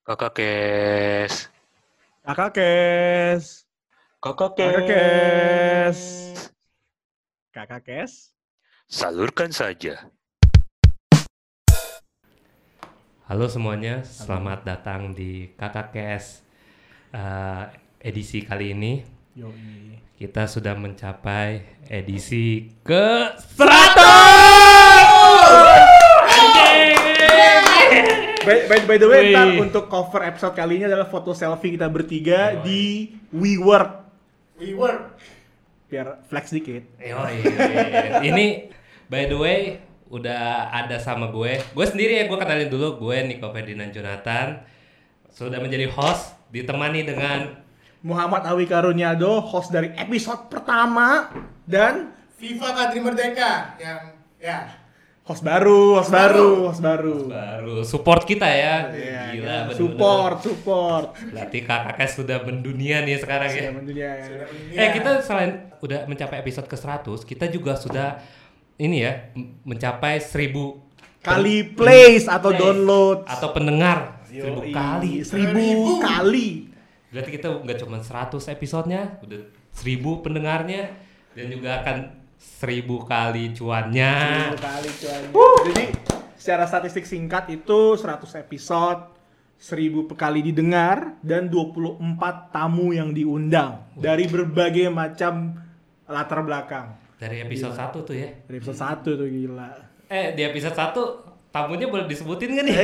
Kakak Kes. Kakak Kes. Kakak Kakak Kes. Kakak Kes. Salurkan saja. Halo semuanya, selamat datang di Kakak Kes eh, edisi kali ini. Yoi. Kita sudah mencapai edisi ke 100! By, by, by the way, Wih. ntar untuk cover episode kali ini adalah foto selfie kita bertiga di WeWork. WeWork. Biar flex dikit. Yoi. Ini by the way udah ada sama gue. Gue sendiri ya, gue kenalin dulu. Gue Niko Ferdinand Jonathan. Sudah menjadi host, ditemani dengan Muhammad Awi Karunyado, host dari episode pertama dan FIFA Kadri Merdeka yang ya host baru, host baru, host baru. baru support kita ya. Iya, Gila, kan? bener-bener. support, support. Berarti kakak sudah mendunia nih sekarang ya. Sudah mendunia. Eh kita selain udah mencapai episode ke 100, kita juga sudah ini ya mencapai 1000 Kali plays atau plays download. atau pendengar 1000 Yoi. kali. Seribu Seribu. kali. Berarti kita nggak cuma 100 episodenya, udah 1000 pendengarnya dan juga akan 1000 kali cuannya. Seribu kali cuan. Jadi secara statistik singkat itu 100 episode, 1000 kali didengar dan 24 tamu yang diundang dari berbagai macam latar belakang. Dari episode 1 tuh ya. Dari episode 1 tuh gila. Eh di episode 1 tamunya boleh disebutin gak nih?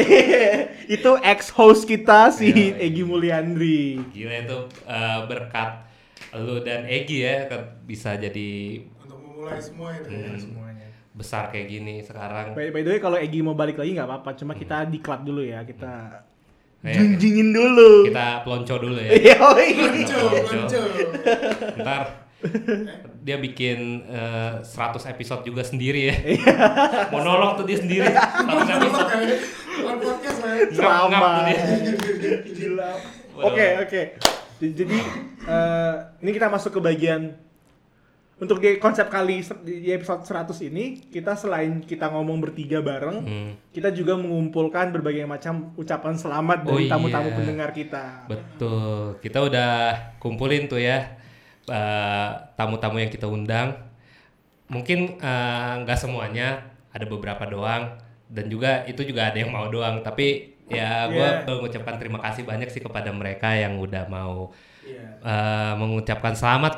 itu ex host kita si Iya, iya. Egi Mulyandri. Gila itu eh, berkat lu dan Egi ya bisa jadi memulai semua itu ya. Hmm. Semuanya. besar kayak gini sekarang. By, by the way kalau Egi mau balik lagi nggak apa-apa, cuma kita Hmm. diklat dulu ya, kita Iya. junjingin dulu. Kita pelonco dulu ya. Yoi. Lonco, lonco. Ntar dia bikin eh, 100 episode juga sendiri ya. Monolog tuh dia sendiri. 100 episode. Bukan podcast. Ngap-ngap Drama. tuh dia. Gila. Oke, oke. Jadi eh, ini kita masuk ke bagian untuk di konsep kali di episode 100 ini kita selain kita ngomong bertiga bareng, Hmm, kita juga mengumpulkan berbagai macam ucapan selamat Oh dari iya. tamu-tamu pendengar kita. betul. Kita udah kumpulin tuh ya eh, tamu-tamu yang kita undang. Mungkin eh, nggak semuanya, ada beberapa doang. Dan juga itu juga ada yang mau doang. Tapi ya gue Yeah. mengucapkan terima kasih banyak sih kepada mereka yang udah mau Iya. eh, mengucapkan selamat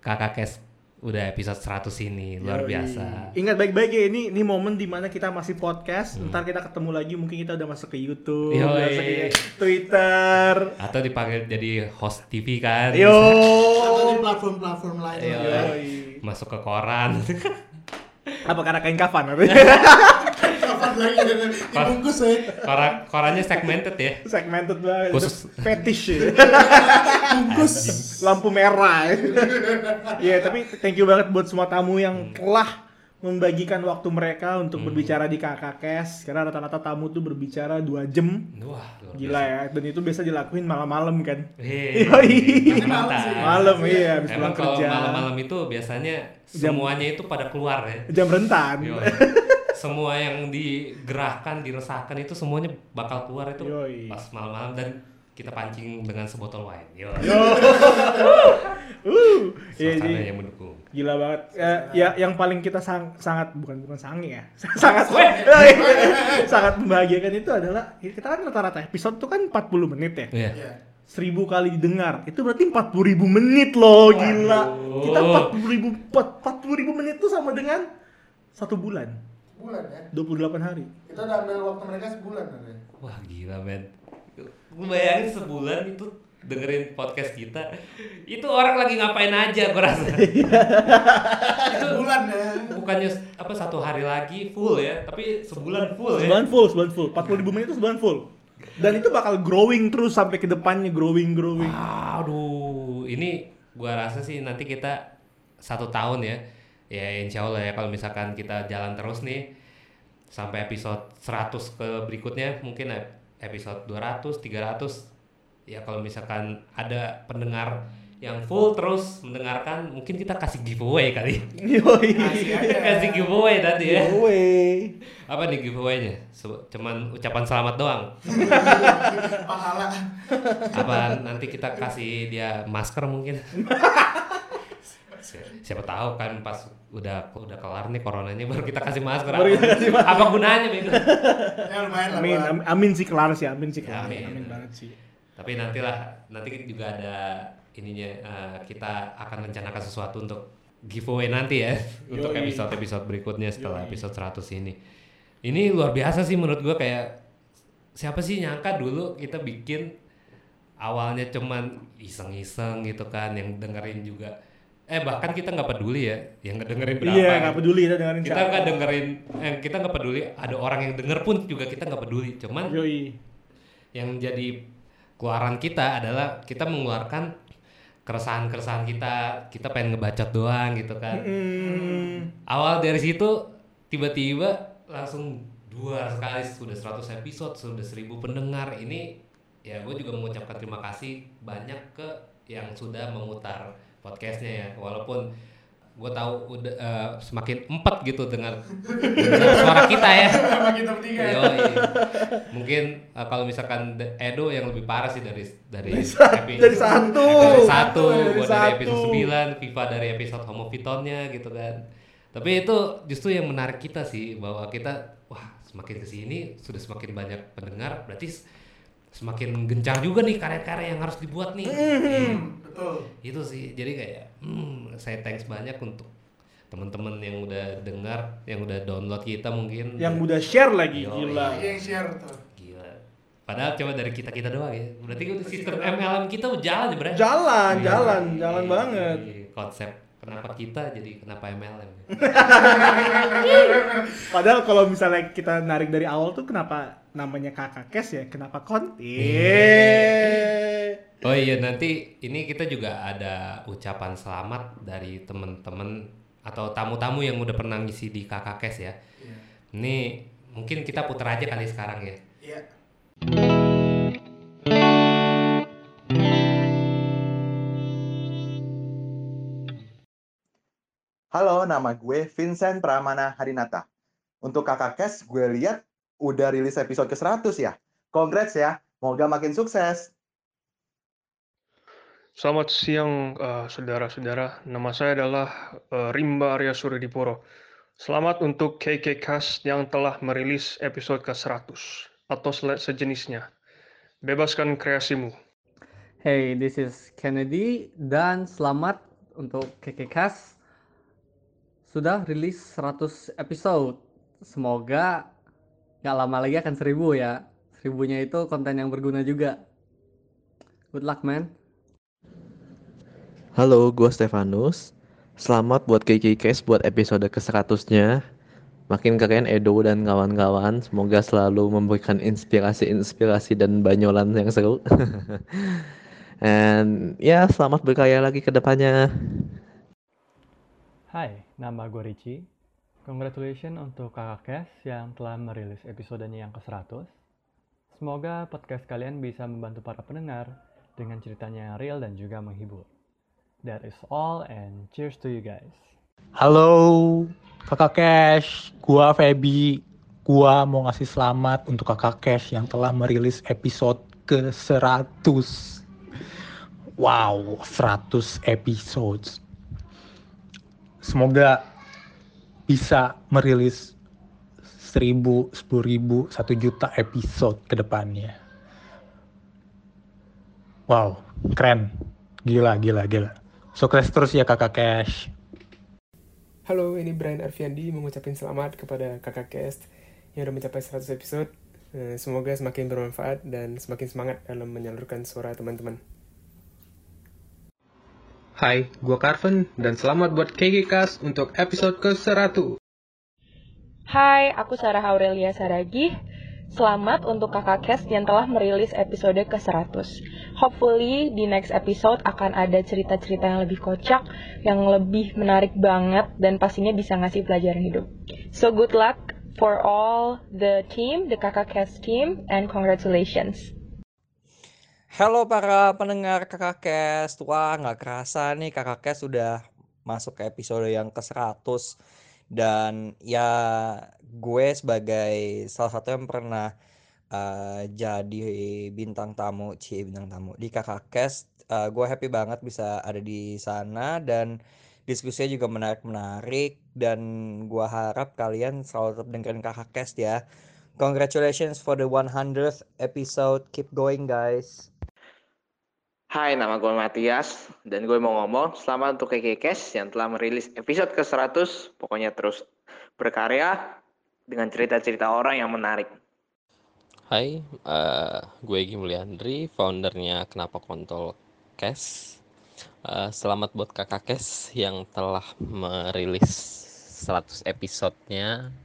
kakak Kes udah episode 100 ini luar Yoi. biasa. Ingat baik-baik ya ini ini momen di mana kita masih podcast. Hmm. Ntar kita ketemu lagi mungkin kita udah masuk ke YouTube, Yoi. masuk ke Twitter. Atau dipanggil jadi host TV kan. Yo. Atau di platform-platform lain. Lah. Yoi. Masuk ke koran. Apa karena kain kafan? Lagi dibungkus ya. Koran korannya segmented ya. Segmented banget. Khusus. fetish ya. Bungkus. Lampu merah. Iya, tapi thank you banget buat semua tamu yang telah membagikan waktu mereka untuk berbicara di Kakak Kes karena rata-rata tamu tuh berbicara dua jam Wah, luar gila ya dan itu biasa dilakuin malam-malam kan mantap. malam iya habis Emang pulang kerja malam-malam itu biasanya Jam- semuanya itu pada keluar ya. jam rentan. Semua yang digerahkan, diresahkan itu semuanya bakal keluar itu Yoi. pas malam-malam dan kita pancing dengan sebotol wine. Yo. uh iya Suasana yang mendukung. gila banget Eh, ya yang paling kita sang- sangat bukan bukan sange ya sangat sangat membahagiakan itu adalah kita kan rata-rata episode tuh kan 40 menit ya Iya. Iya. seribu kali didengar itu berarti 40 ribu menit loh gila kita 40 ribu 40 ribu menit tuh sama dengan satu bulan Bulan ya. 28 hari. Kita udah ambil waktu mereka sebulan kan ya. Wah gila men. Gue bayangin sebulan itu dengerin podcast kita. Itu orang lagi ngapain aja gue rasa. Sebulan ya. Bukannya apa satu hari lagi full ya? Tapi sebulan full ya? Sebulan full sebulan full. 40 ribu menit itu sebulan full. Dan itu bakal growing terus sampai ke depannya growing growing. Aduh Ini gua rasa sih nanti kita satu tahun ya Ya insya Allah ya kalau misalkan kita jalan terus nih Sampai episode 100 ke berikutnya Mungkin episode 200, 300 Ya kalau misalkan ada pendengar yang full terus mendengarkan mungkin kita kasih giveaway kali Yoi. kasih giveaway tadi ya Giveaway. apa nih giveaway-nya cuman ucapan selamat doang Pahala. apa nanti kita kasih dia masker mungkin siapa tahu kan pas udah udah kelar nih coronanya baru kita kasih masker Baru kita kasih masker. apa gunanya bego Ya lumayan lah. Amin, amin, amin sih kelar sih, amin sih kelar. Amin. Amin, banget sih. tapi nantilah nanti juga ada ininya eh, kita akan rencanakan sesuatu untuk giveaway nanti ya untuk Yoi. episode episode berikutnya setelah Yoi. episode 100 ini ini luar biasa sih menurut gua kayak siapa sih nyangka dulu kita bikin awalnya cuman iseng-iseng gitu kan yang dengerin juga eh bahkan kita nggak peduli ya yang ngedengerin berapa. Iya, nggak peduli kita dengerin kita nggak dengerin eh, kita nggak peduli ada orang yang denger pun juga kita nggak peduli. Cuman Yoi. yang jadi keluaran kita adalah kita mengeluarkan keresahan-keresahan kita. Kita pengen ngebacot doang gitu kan. Mm, awal dari situ tiba-tiba langsung dua sekali sudah 100 episode sudah 1000 pendengar. Ini ya gue juga mengucapkan terima kasih banyak ke yang sudah memutar podcastnya ya walaupun gue tahu udah eh, semakin empat gitu dengan, dengan suara kita ya Sama kita bertiga ya. Mungkin uh, kalau misalkan Edo yang lebih parah sih dari dari epi- dari satu. dari satu, Dari gua dari episode 9, Viva dari episode homofitonnya gitu kan. Tapi itu justru yang menarik kita sih bahwa kita wah semakin ke sini sudah semakin banyak pendengar berarti semakin gencar juga nih karya-karya yang harus dibuat nih. Hmm, betul. Itu sih jadi kayak hmm, saya thanks banyak untuk teman-teman yang udah dengar, yang udah download kita mungkin. Yang udah share lagi, Yoi. gila. Lagi yang share tuh. Gila. Padahal coba dari kita kita doang ya. Berarti udah sistem MLM kita jalan ya, Bre. Jalan, Iya. jalan, jalan Iya, banget. iya. Konsep kenapa kita jadi kenapa MLM. Padahal kalau misalnya kita narik dari awal tuh kenapa namanya kakak kes ya? Kenapa konten? Oh iya nanti ini kita juga ada ucapan selamat dari teman-teman atau tamu-tamu yang udah pernah ngisi di Kakak Kes ya. Iya. Ini mungkin kita putar aja kali sekarang ya. Iya. Halo, nama gue Vincent Pramana Harinata. Untuk kakak Kes, gue lihat udah rilis episode ke-100 ya. Congrats ya, moga makin sukses. Selamat siang, eh, saudara-saudara. Nama saya adalah eh, Rimba Arya Suridipuro. Selamat untuk KK Cast yang telah merilis episode ke-100 atau sejenisnya. Bebaskan kreasimu. Hey, this is Kennedy dan selamat untuk KKCast sudah rilis 100 episode. Semoga nggak lama lagi akan seribu ya. Seribunya itu konten yang berguna juga. Good luck, man. Halo, gue Stefanus. Selamat buat KK Case buat episode ke-100-nya. Makin keren Edo dan kawan-kawan. Semoga selalu memberikan inspirasi-inspirasi dan banyolan yang seru. And ya, selamat berkarya lagi ke depannya. Hai, nama gue Ricci. Congratulations untuk kakak Kes yang telah merilis episodenya yang ke-100. Semoga podcast kalian bisa membantu para pendengar dengan ceritanya yang real dan juga menghibur. That is all and cheers to you guys. Halo, Kakak Cash. Gua Feby. Gua mau ngasih selamat untuk Kakak Cash yang telah merilis episode ke-100. Wow, 100 episodes. Semoga bisa merilis 1000, 10.000, 1 juta episode ke depannya. Wow, keren. Gila, gila, gila. Sukses terus ya Kakak Cash. Halo, ini Brian Arfiandi mengucapkan selamat kepada kakak cast yang sudah mencapai 100 episode. Eh, Semoga semakin bermanfaat dan semakin semangat dalam menyalurkan suara teman-teman. Hai, gua Carven dan selamat buat KGCast untuk episode ke-100. Hai, aku Sarah Aurelia Saragih. Selamat untuk kakak Kes yang telah merilis episode ke-100. Hopefully di next episode akan ada cerita-cerita yang lebih kocak, yang lebih menarik banget, dan pastinya bisa ngasih pelajaran hidup. So good luck for all the team, the kakak Kes team, and congratulations. Halo para pendengar Kakak Cast. Wah, nggak kerasa nih Kakak Cast sudah masuk ke episode yang ke-100. Dan ya gue sebagai salah satu yang pernah uh, jadi bintang tamu, cie bintang tamu di Kakak Cast, uh, gue happy banget bisa ada di sana dan diskusinya juga menarik-menarik dan gue harap kalian selalu tetap dengerin Kakak Cast ya. Congratulations for the 100th episode. Keep going guys. Hai, nama gue Matias dan gue mau ngomong selamat untuk KK Cash yang telah merilis episode ke-100. Pokoknya terus berkarya dengan cerita-cerita orang yang menarik. Hai, uh, gue Egy Mulyandri, foundernya Kenapa Kontol Cash. Uh, selamat buat kakak Cash yang telah merilis 100 episodenya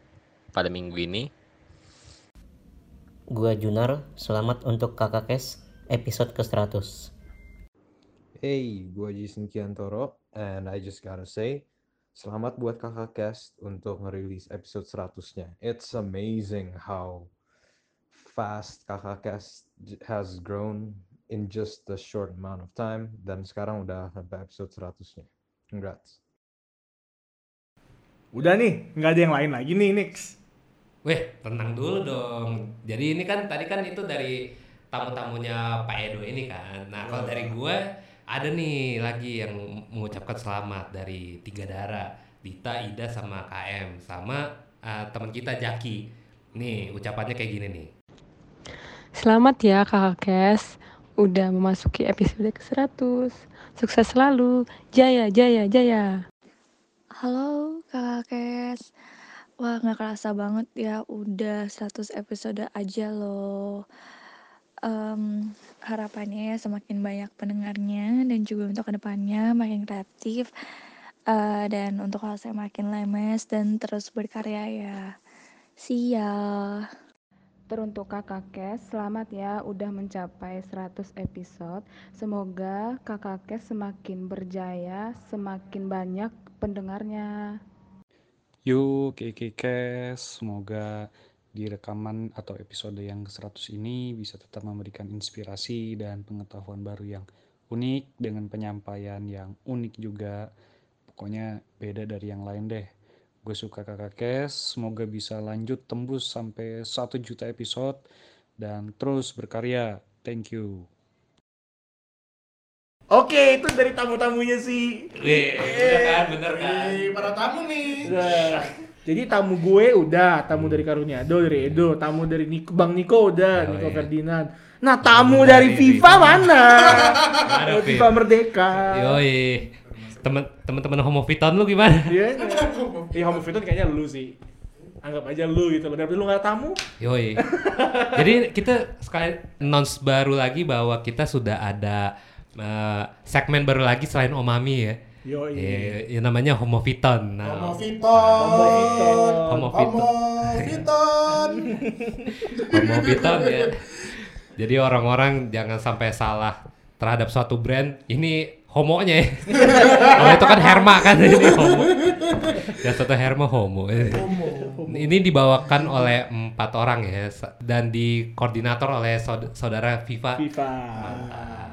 pada minggu ini. Gue Junar, selamat untuk kakak Cash episode ke-100. Hey, gue Jason Kiantoro, and I just gotta say, selamat buat kakak cast untuk ngerilis episode 100-nya. It's amazing how fast kakak cast has grown in just a short amount of time, dan sekarang udah sampai episode 100-nya. Congrats. Udah nih, nggak ada yang lain lagi nih, Nix. Weh, tenang dulu dong. Jadi ini kan tadi kan itu dari tamu-tamunya Pak Edo ini kan. Nah, kalau dari gue ada nih lagi yang mengucapkan selamat dari tiga darah Dita, Ida sama KM sama uh, teman kita Jaki. Nih ucapannya kayak gini nih. Selamat ya kakak Kes, udah memasuki episode ke-100. Sukses selalu, jaya, jaya, jaya. Halo kakak Kes, wah nggak kerasa banget ya udah 100 episode aja loh um, harapannya ya semakin banyak pendengarnya dan juga untuk ke depannya makin kreatif uh, dan untuk kalau saya makin lemes dan terus berkarya ya sial Teruntuk kakak Kes, selamat ya udah mencapai 100 episode. Semoga kakak Kes semakin berjaya, semakin banyak pendengarnya. Yuk, KKKes, semoga di rekaman atau episode yang ke-100 ini bisa tetap memberikan inspirasi dan pengetahuan baru yang unik dengan penyampaian yang unik juga. Pokoknya beda dari yang lain deh. Gue suka kakak Kes, semoga bisa lanjut tembus sampai 1 juta episode dan terus berkarya. Thank you. Oke, itu dari tamu-tamunya sih. Wih, bener kan, bener kan. Wih, para tamu nih. Jadi tamu gue udah, tamu dari Karunyado, dari Edo, tamu dari Nik Bang Niko udah, Oh, Niko iya. Ferdinand. Nah, tamu dari FIFA mana? Mana, Oh? FIFA Merdeka. Yoi. Temen temen-temen homo Viton lu gimana? Iya, iya. Homo Fiton kayaknya lu sih. Anggap aja lu gitu loh. Daripada lu gak tamu. Yoi. Jadi kita sekali announce baru lagi bahwa kita sudah ada eh, segmen baru lagi selain Omami ya. Yoi. Eh, yang namanya Homo Viton. Nah, Homo Viton. Homo Viton. Homo Viton. Homo Viton. Homo Viton ya. Jadi orang-orang jangan sampai salah terhadap suatu brand. Ini homonya ya. Kalau itu kan Herma kan ini homo. Yang satu Herma homo. Ini dibawakan oleh empat orang ya dan dikoordinator oleh saud- saudara Viva. FIFA.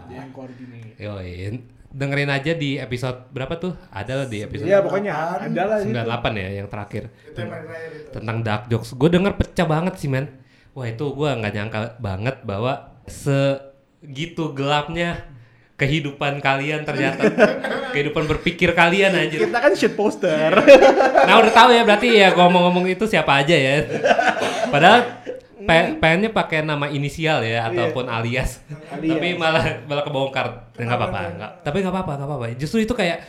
Dia yang koordinir. Yoi. Dengerin aja di episode berapa tuh? Ada lah di episode Iya, pokoknya ada lah gitu. 98 ya yang terakhir. Itu yang terakhir itu. Tentang dark jokes. Gue denger pecah banget sih men. Wah itu gue nggak nyangka banget bahwa segitu gelapnya kehidupan kalian ternyata kehidupan berpikir kalian aja. Kita kan shit poster. Nah udah tahu ya berarti ya ngomong-ngomong itu siapa aja ya. Padahal pe- pengennya pakai nama inisial ya ataupun alias. Alias. Tapi malah malah kebongkar. Ya, nggak apa-apa. nggak- Tapi nggak apa-apa, nggak apa-apa. Justru itu kayak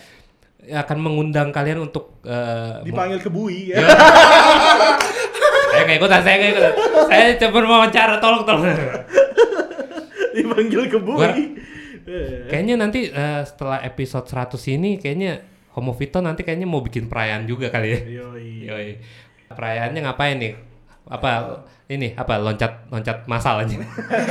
akan mengundang kalian untuk eh, Dipanggil ke Bui Ya. ya. saya kayak ikutan, saya kayak ikutan. Saya coba wawancara, tolong tolong. Dipanggil ke Bui. Gua- Kayaknya nanti eh, setelah episode 100 ini kayaknya Homo Vito nanti kayaknya mau bikin perayaan juga kali ya. Yoi. Yoi. Perayaannya ngapain nih? Apa ini apa loncat loncat masal aja.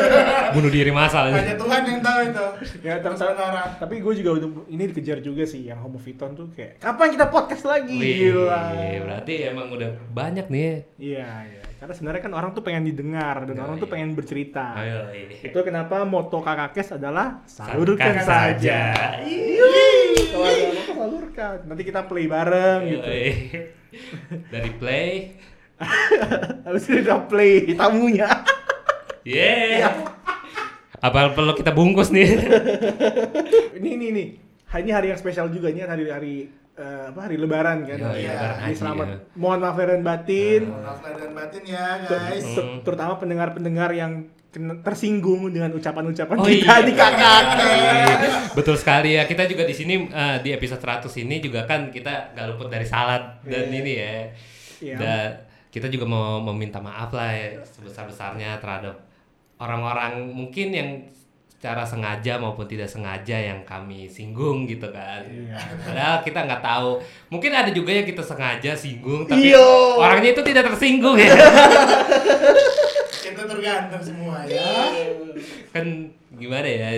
Bunuh diri masal aja. Hanya Tuhan yang tahu itu. Ya terserah. Tapi gue juga ini dikejar juga sih yang Homo Viton tuh kayak kapan kita podcast lagi? Wih, Gila. berarti emang udah banyak nih. ya. Iya, iya. Karena sebenarnya kan orang tuh pengen didengar dan orang tuh pengen bercerita. Ayo, iya. Itu kenapa moto kakak kes adalah salurkan Salurkan saja. Kalau ada apa salurkan. Nanti kita play bareng gitu. Yoi. Dari play. Habis itu kita play tamunya. Yeah. Apa perlu kita bungkus nih? ini ini nih. Ini hari yang spesial juga nih hari hari eh, apa hari lebaran kan. Iya, iya, lebaran haji, selamat. ya. Mohon maaf lahir dan batin. Maaf lahir dan batin ya Ter- guys. ter- terutama pendengar-pendengar yang tersinggung dengan ucapan-ucapan Oh kita iya. di kakak. Betul sekali ya. Kita juga di sini eh, di episode 100 ini juga kan kita gak luput dari salat dan Iya. ini ya. Iya. Dan kita juga mau meminta maaf lah ya sebesar-besarnya terhadap orang-orang mungkin yang secara sengaja maupun tidak sengaja yang kami singgung gitu kan. Iya. Padahal kita nggak tahu. Mungkin ada juga yang kita sengaja singgung tapi Iyo. orangnya itu tidak tersinggung ya. Kita tergantung semua ya. kan gimana ya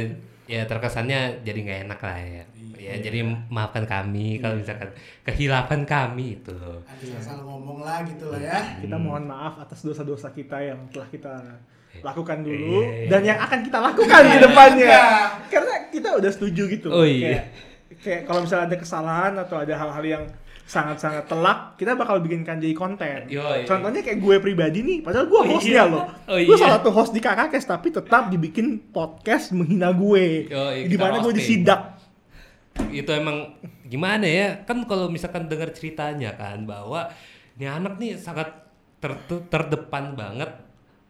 ya terkesannya jadi nggak enak lah ya ya jadi maafkan kami kalau misalkan kehilapan kami itu Ada asal ngomong lah gitu lah ya. Kita mohon maaf atas dosa-dosa kita yang telah kita lakukan dulu Iya. dan yang akan kita lakukan di depannya. Iya. Karena kita udah setuju gitu. Oh, iya. Kayak, kayak kalau misalnya ada kesalahan atau ada hal-hal yang sangat-sangat telak, kita bakal bikinkan jadi konten. Yoi. Contohnya kayak gue pribadi nih, padahal gue hostnya Iya. loh. Oh, Gue iya. salah satu host di Kakakes tapi tetap dibikin podcast menghina gue. Kita mana gue roasting. disidak. Itu emang gimana ya kan kalau misalkan dengar ceritanya kan bahwa ini anak nih sangat ter- terdepan banget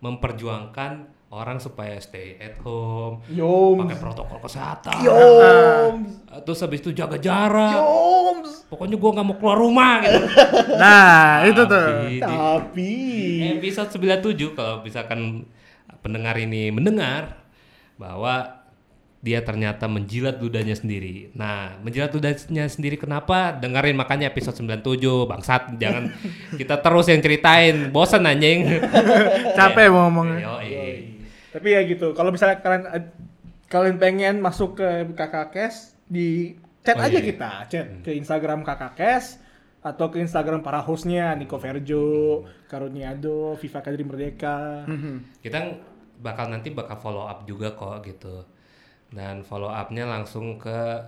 memperjuangkan orang supaya stay at home, pakai protokol kesehatan, Yoms. terus habis itu jaga jarak, Yoms. pokoknya gua nggak mau keluar rumah gitu. Nah, itu tuh. Tapi di- Tapi episode 97 kalau misalkan pendengar ini mendengar bahwa dia ternyata menjilat ludahnya sendiri. Nah, menjilat ludahnya sendiri kenapa? Dengerin makanya episode 97, bangsat. Jangan kita terus yang ceritain. Bosan anjing. capek mau ngomongnya. Yoi. Tapi ya gitu. Kalau misalnya kalian kalian pengen masuk ke Kakak Kes di chat Oh, aja iya. kita, chat ke Instagram Kakak Kes atau ke Instagram para hostnya Nico Verjo, Karuniado, Viva Kadri Merdeka. Kita bakal nanti bakal follow up juga kok gitu. Dan follow up-nya langsung ke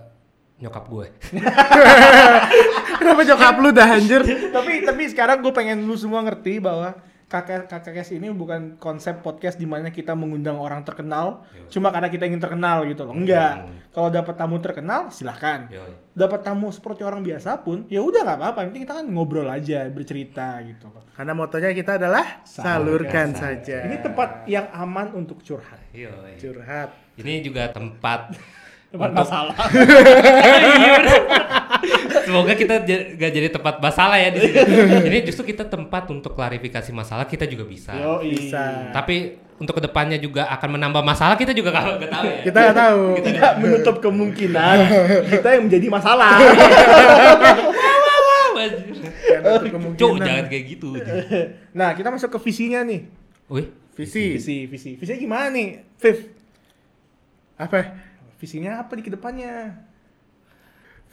nyokap gue. Kenapa nyokap lu dah anjir? tapi tapi sekarang gue pengen lu semua ngerti bahwa kes ini bukan konsep podcast di mana kita mengundang orang terkenal cuma karena kita ingin terkenal gitu loh. Enggak. Kalau dapat tamu terkenal silahkan. Dapat tamu seperti orang biasa pun ya udah nggak apa-apa. Penting kita kan ngobrol aja, bercerita gitu. Karena motonya kita adalah salurkan saja. Ini tempat yang aman untuk curhat. Yoi. Curhat. Ini juga tempat Tempat untuk- masalah. Semoga kita j- gak jadi tempat masalah ya di sini. Ini justru kita tempat untuk klarifikasi masalah kita juga bisa. Yoi. Bisa. Tapi untuk ke depannya juga akan menambah masalah kita juga gak, gak tahu ya. Kita nggak tahu. Tidak menutup kemungkinan kita yang menjadi masalah. Cuk, jangan kayak gitu. Nah, kita masuk ke visinya nih. Wih, visi. Visi, visi. Visinya gimana nih, Viv? Apa? Visinya apa di ke depannya?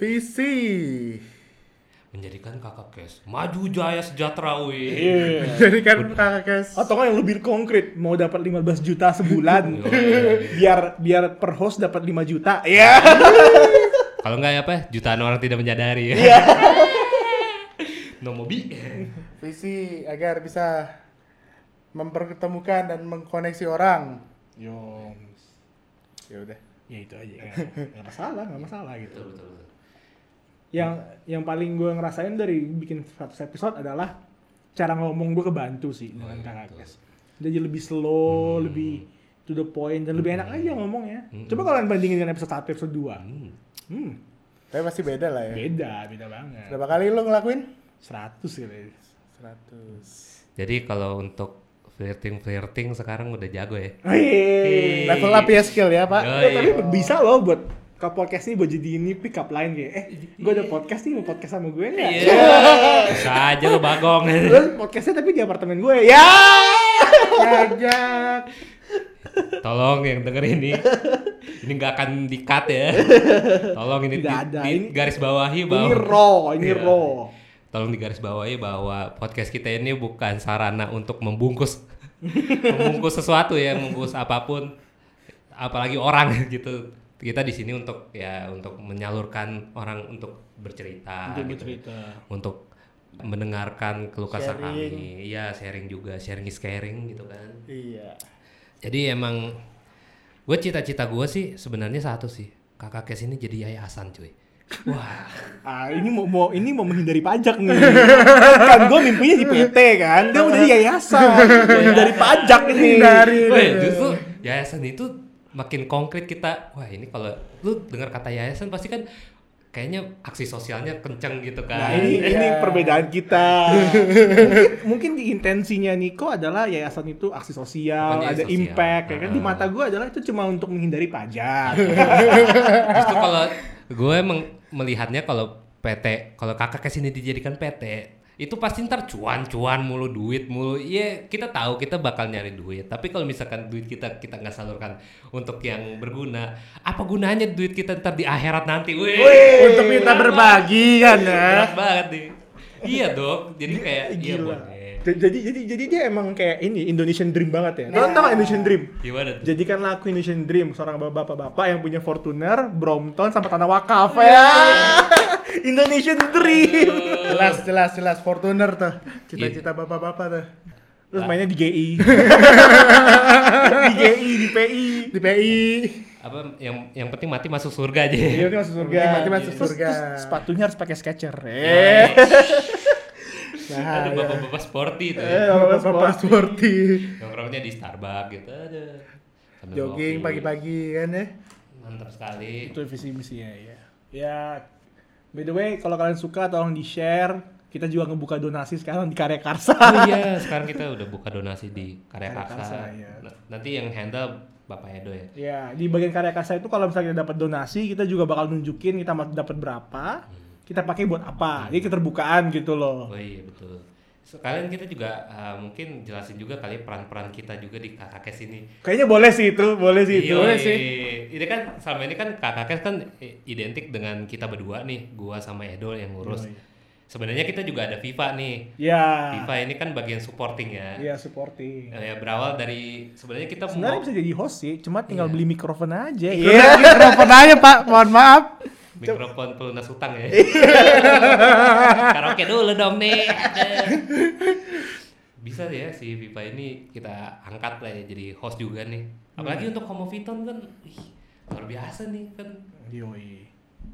Visi. Menjadikan kakak kes maju jaya sejahtera wih. Iya. Jadi kan kakak kes. Atau kan yang lebih konkret, mau dapat 15 juta sebulan. biar biar per host dapat 5 juta. Iya. Kalau enggak ya apa? Jutaan orang tidak menyadari ya. Iya. no mobi. Visi agar bisa mempertemukan dan mengkoneksi orang. Yoms. Ya udah. Ya itu aja. Gak masalah, gak masalah gitu. Yang yang paling gue ngerasain dari bikin 100 episode adalah cara ngomong gue kebantu sih dengan kakak kes. Jadi lebih slow, lebih to the point dan lebih enak aja ngomongnya. Coba kalian bandingin dengan episode 1, episode 2. Hmm. Tapi pasti beda lah ya. Beda, beda banget. Berapa kali lo ngelakuin? 100 gitu. 100. Jadi kalau untuk flirting-flirting sekarang udah jago ya. Hei. Level up ya skill ya, Pak. Eh, tapi bisa loh buat ke podcast ini buat jadi ini pick up line kayak eh gue ada podcast nih mau podcast sama gue nggak? Iya. Bisa aja lo bagong. Terus podcastnya tapi di apartemen gue ya. Ngajak. Tolong yang denger ini. Ini nggak akan di-cut ya. Tolong ini Tidak di, ada. di Ini- garis bawahi bahwa Ini raw, ini Iya. raw. tolong digarisbawahi bahwa podcast kita ini bukan sarana untuk membungkus membungkus sesuatu ya, membungkus apa pun apalagi orang gitu. Kita di sini untuk ya untuk menyalurkan orang untuk bercerita Untuk gitu. bercerita. Untuk mendengarkan keluh kesah kami. Iya, sharing juga, sharing is caring gitu kan. Iya. Jadi emang gue cita-cita gue sih sebenarnya satu sih. Kakak Kes ini jadi yayasan cuy. Wah, Ah, ini mau, mau ini mau menghindari pajak nih. kan gue mimpinya di PT kan. Dia udah di yayasan. menghindari pajak ini. Weh, justru yayasan itu makin konkret kita. Wah, ini kalau lu dengar kata yayasan pasti kan kayaknya aksi sosialnya kencang gitu kan. Nah, ini ini perbedaan kita. mungkin, mungkin di intensinya Niko adalah yayasan itu aksi sosial, Bukan ada sosial. impact, ya kan. Di mata gue adalah itu cuma untuk menghindari pajak. Justru kalau gue emang melihatnya kalau PT, kalau kakak ke sini dijadikan PT, itu pasti ntar cuan-cuan mulu duit mulu. Iya, kita tahu kita bakal nyari duit. Tapi kalau misalkan duit kita kita nggak salurkan untuk yang berguna, apa gunanya duit kita ntar di akhirat nanti? Wih, untuk kita berbagi kan ya. Berat banget nih. Iya dong. Jadi kayak iya boleh. Jadi jadi jadi dia emang kayak ini Indonesian Dream banget ya. Kalian tahu Indonesian Dream? Gimana tuh? Jadikanlah aku Indonesian Dream, seorang bapak-bapak yang punya Fortuner, Brompton, sama tanah wakaf ya. Indonesian Dream. Jelas, jelas, jelas. Fortuner tuh. Cita-cita bapak-bapak tuh. Terus mainnya di GI. di GI, di PI. Di PI. Apa yang yang penting mati masuk surga aja. Iya, ini masuk surga. Mati masuk Terus- surga. terus sepatunya harus pakai Skechers. Nah, Eh. Ada bapak-bapak sporty itu Eh, bapak-bapak sporty. Nongkrongnya di Starbucks gitu aja. Sambil Jogging pagi-pagi kan ya. Mantap sekali. Itu visi misinya ya. Ya, by the way, kalau kalian suka tolong di share. Kita juga ngebuka donasi sekarang di Karya Karsa. Oh iya, sekarang kita udah buka donasi di Karya Karya Karsa. Karsa, iya. Nah, Nanti yang handle Bapak Edo ya. Ya, di bagian karya karsa itu kalau misalnya kita dapat donasi, kita juga bakal nunjukin kita dapat berapa, kita pakai buat apa. Jadi keterbukaan gitu loh. Oh iya betul. Sekalian kita juga uh, mungkin jelasin juga kali peran-peran kita juga di Kakak Kes ini. Kayaknya boleh sih itu, boleh sih itu. Iya, Boleh sih. Ini kan selama ini kan Kakak Kes kan identik dengan kita berdua nih, gua sama Edo yang ngurus. Yoi. Sebenarnya kita juga ada FIFA nih. Ya. FIFA ini kan bagian supporting ya. Iya, supporting. Eh, Ya berawal dari sebenarnya kita Sebenarnya mau bisa jadi host sih, cuma tinggal Iya. beli mikrofon aja. Iya, mikrofon aja Pak, mohon maaf. Mikrofon pelunas utang ya. Karaoke dulu dong nih. Bisa ya si Viva ini kita angkat lah ya jadi host juga nih. Apalagi Hmm. untuk Homo Viton kan ih, luar biasa nih kan. Yoi.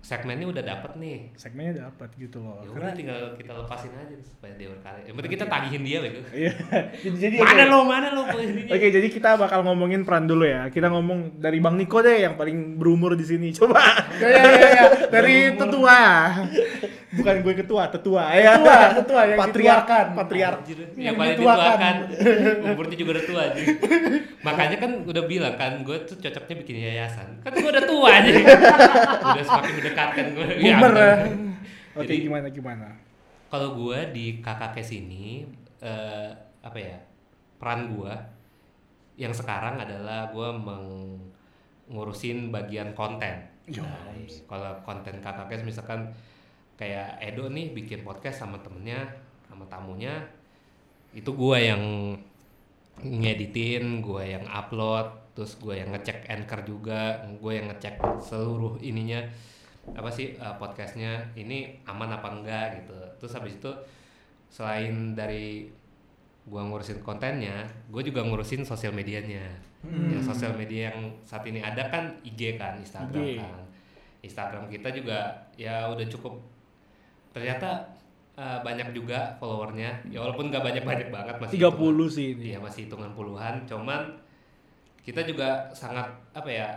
Segmennya udah dapet nih. Segmennya dapat gitu loh. Ya Karena tinggal kita lepasin aja supaya dia berkarya. Yang penting kita tagihin dia bego. Iya. Jadi, jadi mana lo, mana lo. Oke, jadi kita bakal ngomongin peran dulu ya. Kita ngomong dari Bang Niko deh yang paling berumur di sini. Coba. Ya, ya, ya, ya. Dari tetua. Bukan gue ketua, tetua ya. Tetua, tetua yang patriark, dituakan. patriark. Anjir, Yang yang paling dituakan. dituakan. Umurnya juga udah tua aja. Makanya kan udah bilang kan gue tuh cocoknya bikin yayasan. Kan gue udah tua aja. udah semakin mendekatkan gue. Boomer ya. ampun. Oke, Jadi gimana gimana? kalau gue di kakak kes ini eh, apa ya peran gue yang sekarang adalah gue mengurusin bagian konten. Nah, kalau konten kakak kes misalkan kayak Edo nih bikin podcast sama temennya sama tamunya itu gue yang ngeditin, gue yang upload, terus gue yang ngecek anchor juga, gue yang ngecek seluruh ininya apa sih uh, podcastnya ini aman apa enggak gitu. Terus habis itu selain dari gue ngurusin kontennya, gue juga ngurusin sosial medianya. Hmm. Yang sosial media yang saat ini ada kan IG kan, Instagram IG. kan. Instagram kita juga ya udah cukup ternyata uh, banyak juga followernya ya walaupun nggak banyak banyak banget masih 30 hitungan- sih ini. iya masih hitungan puluhan cuman kita juga sangat apa ya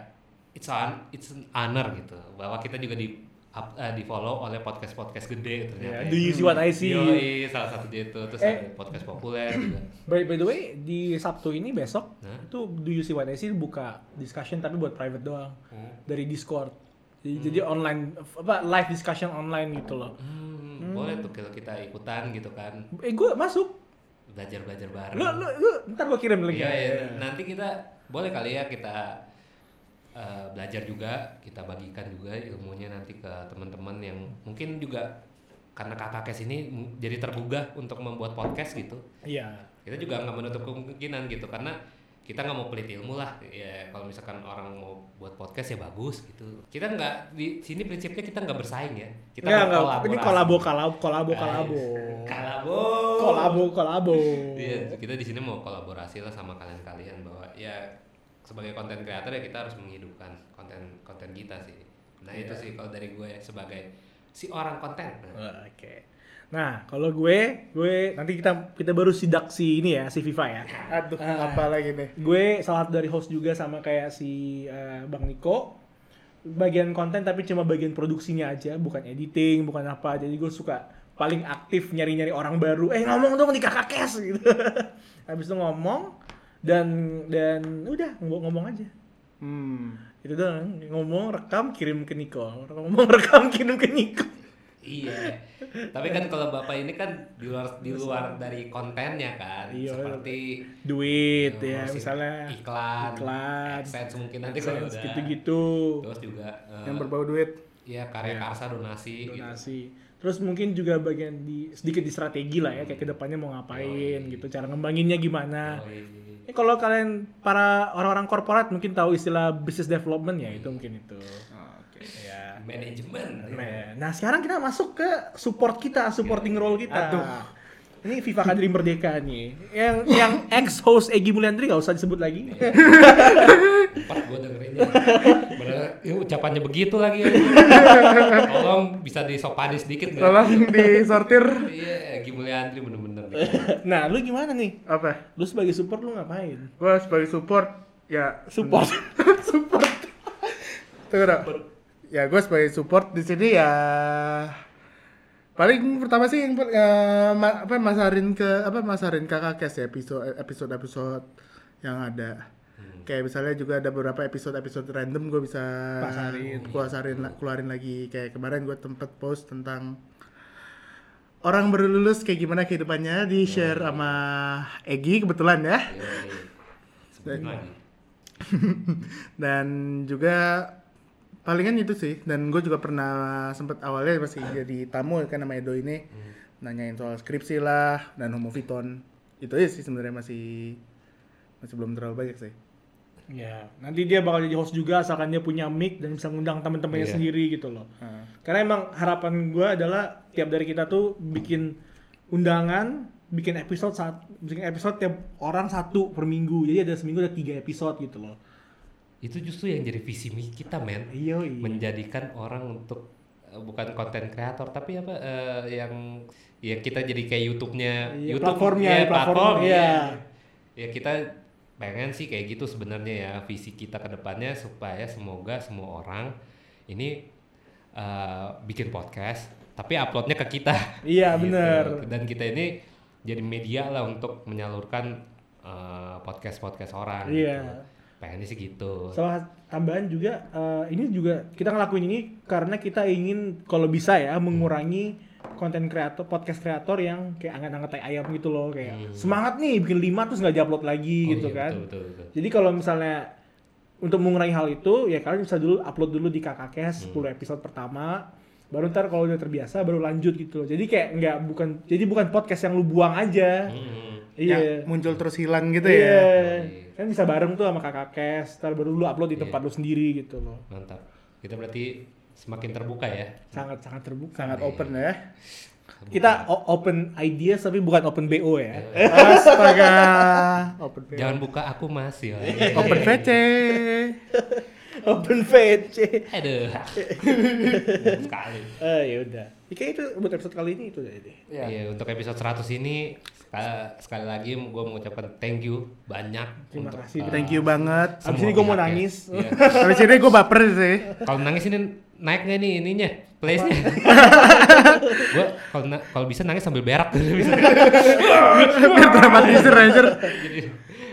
it's an it's an honor gitu bahwa kita juga di up, eh, di follow oleh podcast podcast gede ternyata Yeah, do you see what I see? Yoi, salah satu itu terus Eh. podcast populer juga By, by the way, di Sabtu ini besok Hah? itu Do You See What I See buka discussion tapi buat private doang Hmm. dari Discord. Jadi, jadi online apa live discussion online gitu loh. Hmm, boleh tuh kalau kita ikutan gitu kan Eh gue masuk. belajar belajar bareng Lu lu lu ntar gue kirim Iya, ya. iya. Nanti kita boleh kali ya kita eh, belajar juga, kita bagikan juga ilmunya nanti ke teman-teman yang mungkin juga karena kakak Kes ini jadi tergugah untuk membuat podcast gitu. Iya. Kita juga nggak menutup kemungkinan gitu karena kita nggak mau pelit ilmu lah ya kalau misalkan orang mau buat podcast ya bagus gitu kita nggak di sini prinsipnya kita nggak bersaing ya kita Nggak, kolaborasi. Ini kolabo, kolabo, kolabo, Guys. kolabo. kolabo Kolabo, kolabo. Iya, kita di sini mau kolaborasi lah sama kalian-kalian bahwa ya sebagai konten kreator ya kita harus menghidupkan konten konten kita sih. Nah itu Iya. sih kalau dari gue sebagai si orang konten. Wah, Oke. Nah, kalau gue, gue nanti kita kita baru sidak si ini ya, si Viva ya. Aduh, Ah. apa lagi nih? Gue salah satu dari host juga sama kayak si eh, Bang Niko. Bagian konten tapi cuma bagian produksinya aja, bukan editing, bukan apa. Jadi gue suka paling aktif nyari-nyari orang baru. Eh ngomong dong di kakak kes gitu. Habis itu ngomong dan dan udah ngomong, ngomong aja. Hmm. Itu doang, ngomong, rekam, kirim ke Niko. Ngomong, rekam, kirim ke Niko. Iya. Tapi kan kalau bapak ini kan di luar di luar dari kontennya kan, Iya, seperti duit eh, ya, misalnya iklan, iklan, AdSense mungkin nanti kalau udah gitu-gitu. Terus juga eh, Yang berbau duit. Iya, karya karsa donasi. gitu. donasi. Terus mungkin juga bagian di sedikit di strategi lah ya kayak ke depannya mau ngapain gitu, cara ngembanginnya gimana. Ini kalau kalian para orang-orang korporat mungkin tahu istilah business development ya itu mungkin itu. Ya. Manajemen. Nah sekarang kita masuk ke support kita, supporting role kita. Aduh. Ini Viva Kadri Merdeka nih. Yang yang ex host Egi Mulyandri gak usah disebut lagi. Pas gue dengerinnya. Bener, ini ucapannya begitu lagi. ya. Tolong bisa disopani sedikit nggak? Tolong disortir. Iya, Egi Mulyandri bener-bener. nah, lu gimana nih? Apa? Lu sebagai support lu ngapain? Gue sebagai support ya Support. support. Tunggu dong. Ya gue sebagai support di sini ya paling pertama sih yang eh, ma- apa masarin ke apa masarin kakak kes ya episode episode episode yang ada. Kayak misalnya juga ada beberapa episode episode random gue bisa Pasarin. keluarin keluarin lagi. Kayak kemarin gue tempat post tentang orang baru lulus kayak gimana kehidupannya di share sama Egi kebetulan ya. Dan, dan juga palingan itu sih dan gue juga pernah sempet awalnya masih jadi tamu kan sama Edo ini nanyain soal skripsi lah dan homofiton itu aja sih sebenarnya masih masih belum terlalu banyak sih Ya, nanti dia bakal jadi host juga asalkan dia punya mic dan bisa ngundang teman-temannya Iya. sendiri gitu loh. Hmm. Karena emang harapan gue adalah tiap dari kita tuh bikin undangan, bikin episode saat bikin episode tiap orang satu per minggu. Jadi ada seminggu ada tiga episode gitu loh. Itu justru yang jadi visi misi kita, men. Iya, Menjadikan orang untuk eh, bukan konten kreator tapi apa eh, yang ya kita jadi kayak YouTube-nya, Iya, YouTube platformnya, ya, platform, platform, iya. Ya kita pengen sih kayak gitu sebenarnya ya visi kita ke depannya supaya semoga semua orang ini eh, bikin podcast tapi uploadnya ke kita. Iya, Gitu. bener. Dan kita ini jadi media lah untuk menyalurkan eh, podcast-podcast orang. Iya. gitu. Pengennya sih gitu. Sama tambahan juga eh, ini juga kita ngelakuin ini karena kita ingin kalau bisa ya mengurangi konten kreator podcast kreator yang kayak angkat-angkat tai ayam gitu loh kayak semangat nih bikin lima terus nggak diupload lagi Hmm. Oh gitu iya, kan. betul, betul, betul. Jadi kalau misalnya untuk mengurangi hal itu ya kalian bisa dulu upload dulu di kakak kes Hmm. 10 episode pertama baru ntar kalau udah terbiasa baru lanjut gitu loh. Jadi kayak nggak bukan jadi bukan podcast yang lu buang aja. Hmm. Iya. Yang muncul terus hilang gitu Iya. ya Kan bisa bareng tuh sama kakak kes, ntar baru lu upload di Iya. tempat lu sendiri gitu loh. Mantap. Kita berarti semakin terbuka ya. Sangat sangat terbuka. sangat open ya Kita o- open ideas tapi bukan open BO ya. astaga open PO. Jangan buka aku mas ya. open VC open VC. Aduh. Sekali. Eh ya udah. Oke itu buat episode kali ini itu deh. Iya, untuk episode 100 ini sekali, sekali lagi gue mengucapkan thank you banyak Terima untuk kasih. eh, Thank you banget. Abis ini gua mau ya. nangis. Iya. Habis ini gue baper sih Kalau nangis ini naik nggak nih ininya? Place-nya. gue kalau na- kalau bisa nangis sambil berak bisa. biar dramatisir aja jadi,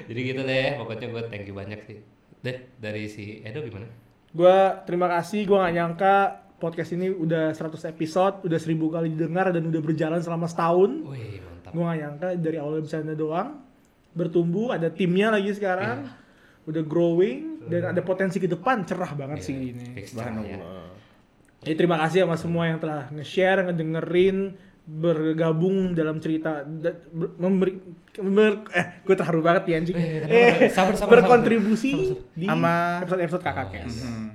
jadi gitu deh, pokoknya gue thank you banyak sih. Deh, dari si Edo gimana? Gua terima kasih, gua nggak nyangka podcast ini udah 100 episode, udah 1000 kali didengar dan udah berjalan selama setahun. Wih, mantap. Gua nggak nyangka dari awal bercanda doang bertumbuh, ada timnya lagi sekarang. Udah growing dan ada potensi ke depan cerah banget sih ini. Fix cerah ya. Jadi terima kasih sama semua yang telah nge-share, ngedengerin, bergabung dalam cerita, memberi, ber- eh gue terharu banget ya anjing. Eh, sabar, sabar, berkontribusi di Sama- episode-episode kakak Kes. Mhm.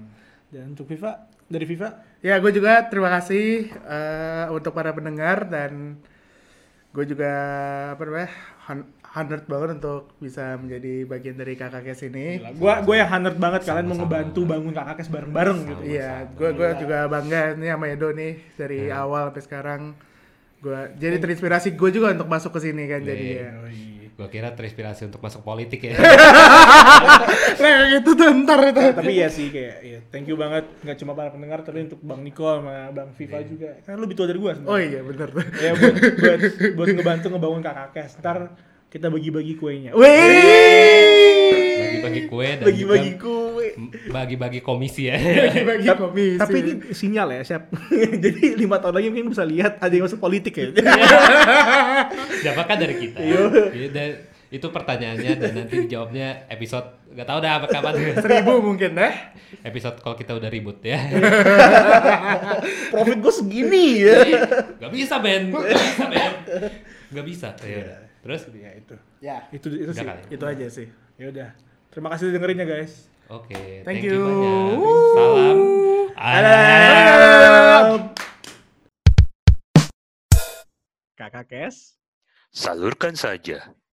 Dan untuk Viva, dari Viva, Ya, gue juga terima kasih eh, untuk para pendengar dan gue juga apa namanya honored banget untuk bisa menjadi bagian dari kakak kes ini. gue gue yang honored banget kalian mau ngebantu bangun kakak Kes bareng-bareng gitu. Iya, gue gue juga bangga nih sama Edo nih dari awal sampai sekarang. Gue jadi terinspirasi gue juga untuk masuk ke sini kan jadi ya. Gue kira terinspirasi untuk masuk politik ya. Kayak gitu tuh ntar itu. tapi ya sih kayak ya, thank you banget nggak cuma para pendengar tapi untuk Bang Niko sama Bang Viva juga kan lu lebih tua dari gua sebenarnya. Oh iya, bener. ya buat, buat buat ngebantu ngebangun kakak kes ntar kita bagi-bagi kuenya Bagi-bagi kue dan Bagi-bagi juga Bagi-bagi komisi ya. bagi-bagi komisi tapi ini sinyal ya siap jadi lima tahun lagi mungkin bisa lihat ada yang masuk politik ya Siapa kan dari kita. Iya. Iya, dan itu pertanyaannya dan nanti dijawabnya episode nggak tahu dah apa kapan. Seribu mungkin deh. Episode kalau kita udah ribut ya. profit gue segini ya Gak bisa Ben, gak bisa Ben, gak bisa. Ya. Terus? ya itu ya itu itu sih kali. itu aja sih ya udah terima kasih udah dengerin ya guys Oke, Thank thank, you. you. banyak. Salam. Salam. kakak kes Salurkan saja.